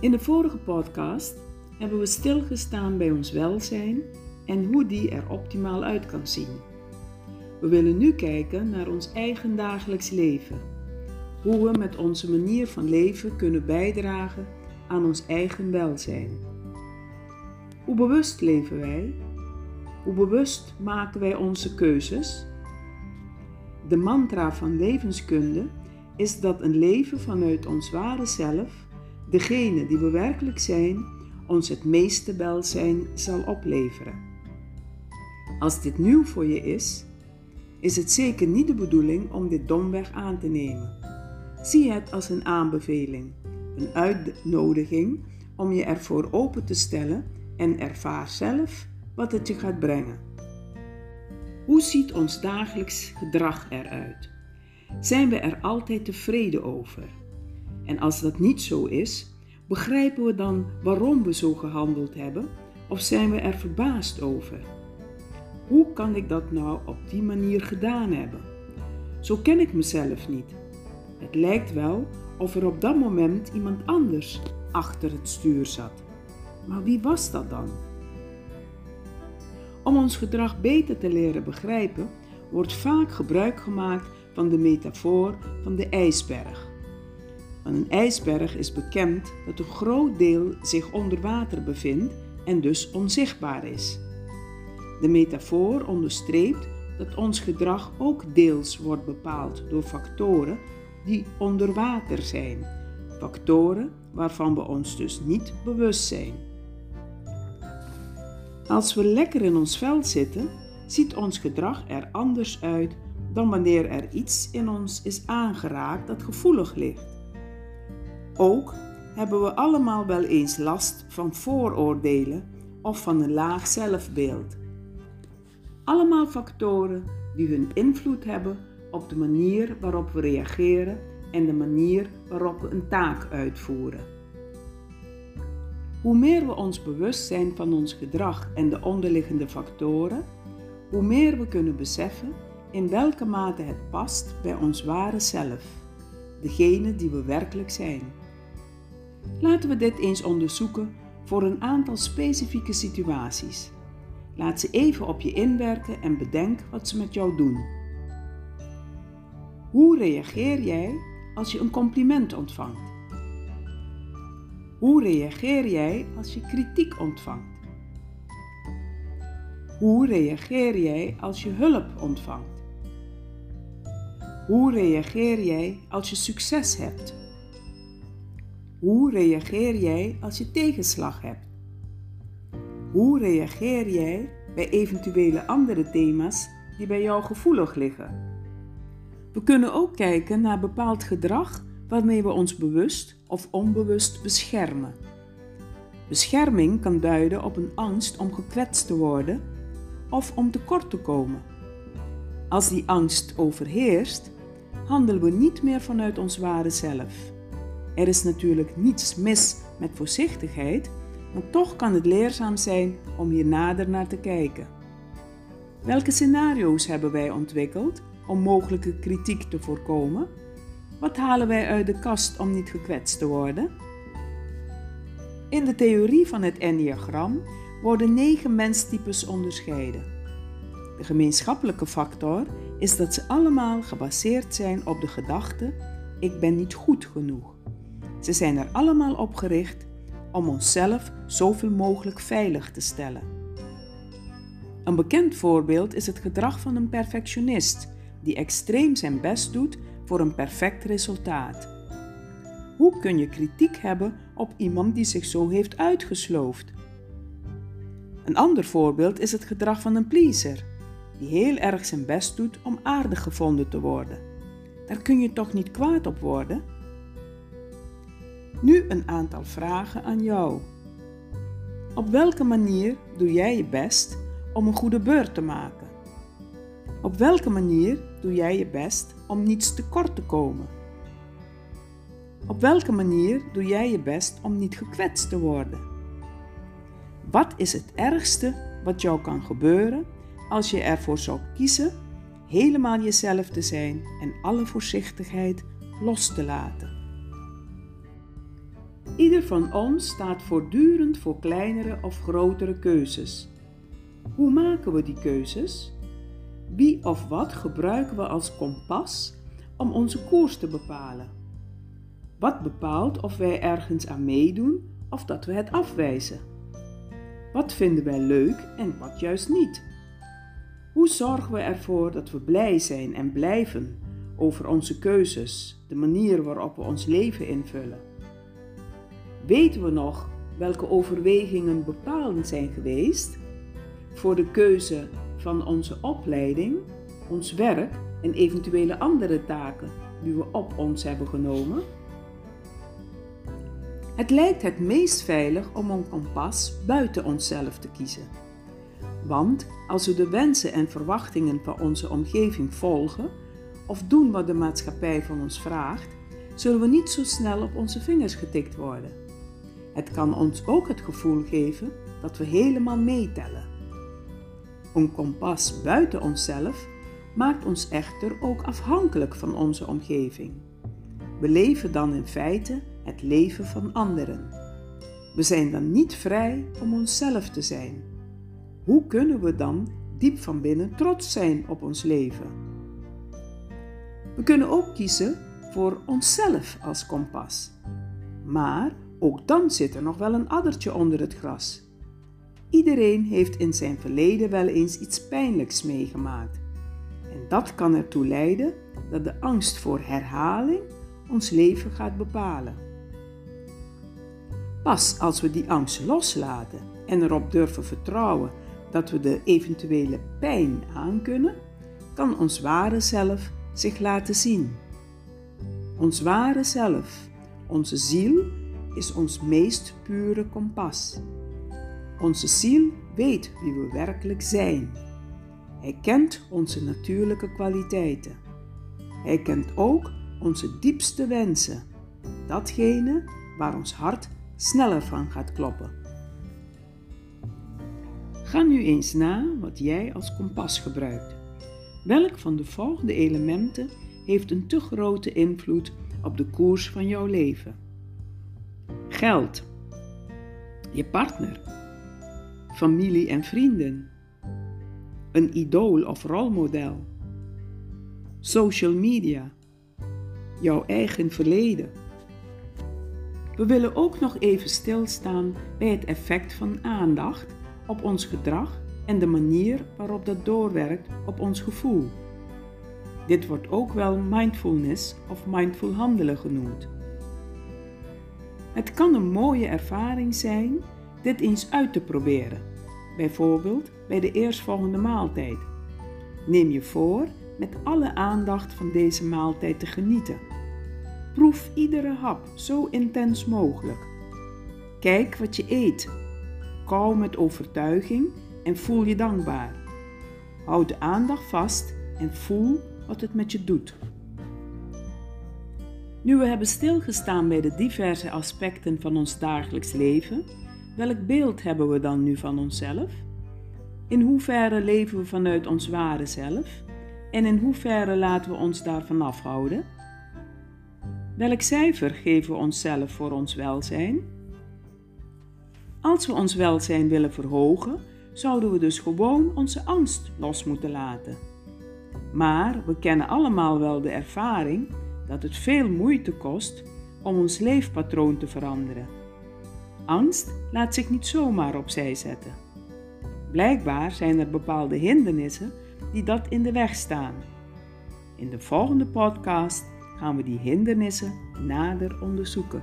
In de vorige podcast hebben we stilgestaan bij ons welzijn en hoe die er optimaal uit kan zien. We willen nu kijken naar ons eigen dagelijks leven. Hoe we met onze manier van leven kunnen bijdragen aan ons eigen welzijn. Hoe bewust leven wij? Hoe bewust maken wij onze keuzes? De mantra van levenskunde is dat een leven vanuit ons ware zelf, degene die we werkelijk zijn, ons het meeste welzijn zal opleveren. Als dit nieuw voor je is, is het zeker niet de bedoeling om dit domweg aan te nemen. Zie het als een aanbeveling, een uitnodiging om je ervoor open te stellen en ervaar zelf wat het je gaat brengen. Hoe ziet ons dagelijks gedrag eruit? Zijn we er altijd tevreden over? En als dat niet zo is, begrijpen we dan waarom we zo gehandeld hebben of zijn we er verbaasd over? Hoe kan ik dat nou op die manier gedaan hebben? Zo ken ik mezelf niet. Het lijkt wel of er op dat moment iemand anders achter het stuur zat. Maar wie was dat dan? Om ons gedrag beter te leren begrijpen, wordt vaak gebruik gemaakt van de metafoor van de ijsberg. Van een ijsberg is bekend dat een groot deel zich onder water bevindt en dus onzichtbaar is. De metafoor onderstreept dat ons gedrag ook deels wordt bepaald door factoren die onder water zijn, factoren waarvan we ons dus niet bewust zijn. Als we lekker in ons vel zitten, ziet ons gedrag er anders uit dan wanneer er iets in ons is aangeraakt dat gevoelig ligt. Ook hebben we allemaal wel eens last van vooroordelen of van een laag zelfbeeld. Allemaal factoren die hun invloed hebben op de manier waarop we reageren en de manier waarop we een taak uitvoeren. Hoe meer we ons bewust zijn van ons gedrag en de onderliggende factoren, hoe meer we kunnen beseffen in welke mate het past bij ons ware zelf, degene die we werkelijk zijn. Laten we dit eens onderzoeken voor een aantal specifieke situaties. Laat ze even op je inwerken en bedenk wat ze met jou doen. Hoe reageer jij als je een compliment ontvangt? Hoe reageer jij als je kritiek ontvangt? Hoe reageer jij als je hulp ontvangt? Hoe reageer jij als je succes hebt? Hoe reageer jij als je tegenslag hebt? Hoe reageer jij bij eventuele andere thema's die bij jou gevoelig liggen? We kunnen ook kijken naar bepaald gedrag waarmee we ons bewust of onbewust beschermen. Bescherming kan duiden op een angst om gekwetst te worden of om tekort te komen. Als die angst overheerst, handelen we niet meer vanuit ons ware zelf. Er is natuurlijk niets mis met voorzichtigheid, maar toch kan het leerzaam zijn om hier nader naar te kijken. Welke scenario's hebben wij ontwikkeld om mogelijke kritiek te voorkomen? Wat halen wij uit de kast om niet gekwetst te worden? In de theorie van het Enneagram worden negen menstypes onderscheiden. De gemeenschappelijke factor is dat ze allemaal gebaseerd zijn op de gedachte: ik ben niet goed genoeg. Ze zijn er allemaal op gericht om onszelf zoveel mogelijk veilig te stellen. Een bekend voorbeeld is het gedrag van een perfectionist die extreem zijn best doet voor een perfect resultaat. Hoe kun je kritiek hebben op iemand die zich zo heeft uitgesloofd? Een ander voorbeeld is het gedrag van een pleaser, die heel erg zijn best doet om aardig gevonden te worden. Daar kun je toch niet kwaad op worden? Nu een aantal vragen aan jou. Op welke manier doe jij je best om een goede beurt te maken? Op welke manier doe jij je best om niets tekort te komen? Op welke manier doe jij je best om niet gekwetst te worden? Wat is het ergste wat jou kan gebeuren als je ervoor zou kiezen helemaal jezelf te zijn en alle voorzichtigheid los te laten? Ieder van ons staat voortdurend voor kleinere of grotere keuzes. Hoe maken we die keuzes? Wie of wat gebruiken we als kompas om onze koers te bepalen? Wat bepaalt of wij ergens aan meedoen of dat we het afwijzen? Wat vinden wij leuk en wat juist niet? Hoe zorgen we ervoor dat we blij zijn en blijven over onze keuzes, de manier waarop we ons leven invullen? Weten we nog welke overwegingen bepalend zijn geweest voor de keuze van onze opleiding, ons werk en eventuele andere taken die we op ons hebben genomen? Het lijkt het meest veilig om een kompas buiten onszelf te kiezen. Want als we de wensen en verwachtingen van onze omgeving volgen of doen wat de maatschappij van ons vraagt, zullen we niet zo snel op onze vingers getikt worden. Het kan ons ook het gevoel geven dat we helemaal meetellen. Een kompas buiten onszelf maakt ons echter ook afhankelijk van onze omgeving. We leven dan in feite het leven van anderen. We zijn dan niet vrij om onszelf te zijn. Hoe kunnen we dan diep van binnen trots zijn op ons leven? We kunnen ook kiezen voor onszelf als kompas. Maar ook dan zit er nog wel een addertje onder het gras. Iedereen heeft in zijn verleden wel eens iets pijnlijks meegemaakt. En dat kan ertoe leiden dat de angst voor herhaling ons leven gaat bepalen. Pas als we die angst loslaten en erop durven vertrouwen dat we de eventuele pijn aankunnen, kan ons ware zelf zich laten zien. Ons ware zelf, onze ziel, is ons meest pure kompas. Onze ziel weet wie we werkelijk zijn. Hij kent onze natuurlijke kwaliteiten. Hij kent ook onze diepste wensen, datgene waar ons hart sneller van gaat kloppen. Ga nu eens na wat jij als kompas gebruikt. Welk van de volgende elementen heeft een te grote invloed op de koers van jouw leven? Geld, je partner, familie en vrienden, een idool of rolmodel, social media, jouw eigen verleden. We willen ook nog even stilstaan bij het effect van aandacht op ons gedrag en de manier waarop dat doorwerkt op ons gevoel. Dit wordt ook wel mindfulness of mindful handelen genoemd. Het kan een mooie ervaring zijn dit eens uit te proberen, bijvoorbeeld bij de eerstvolgende maaltijd. Neem je voor met alle aandacht van deze maaltijd te genieten. Proef iedere hap zo intens mogelijk. Kijk wat je eet. Kauw met overtuiging en voel je dankbaar. Houd de aandacht vast en voel wat het met je doet. Nu we hebben stilgestaan bij de diverse aspecten van ons dagelijks leven, welk beeld hebben we dan nu van onszelf? In hoeverre leven we vanuit ons ware zelf? En in hoeverre laten we ons daarvan afhouden? Welk cijfer geven we onszelf voor ons welzijn? Als we ons welzijn willen verhogen, zouden we dus gewoon onze angst los moeten laten. Maar we kennen allemaal wel de ervaring dat het veel moeite kost om ons leefpatroon te veranderen. Angst laat zich niet zomaar opzij zetten. Blijkbaar zijn er bepaalde hindernissen die dat in de weg staan. In de volgende podcast gaan we die hindernissen nader onderzoeken.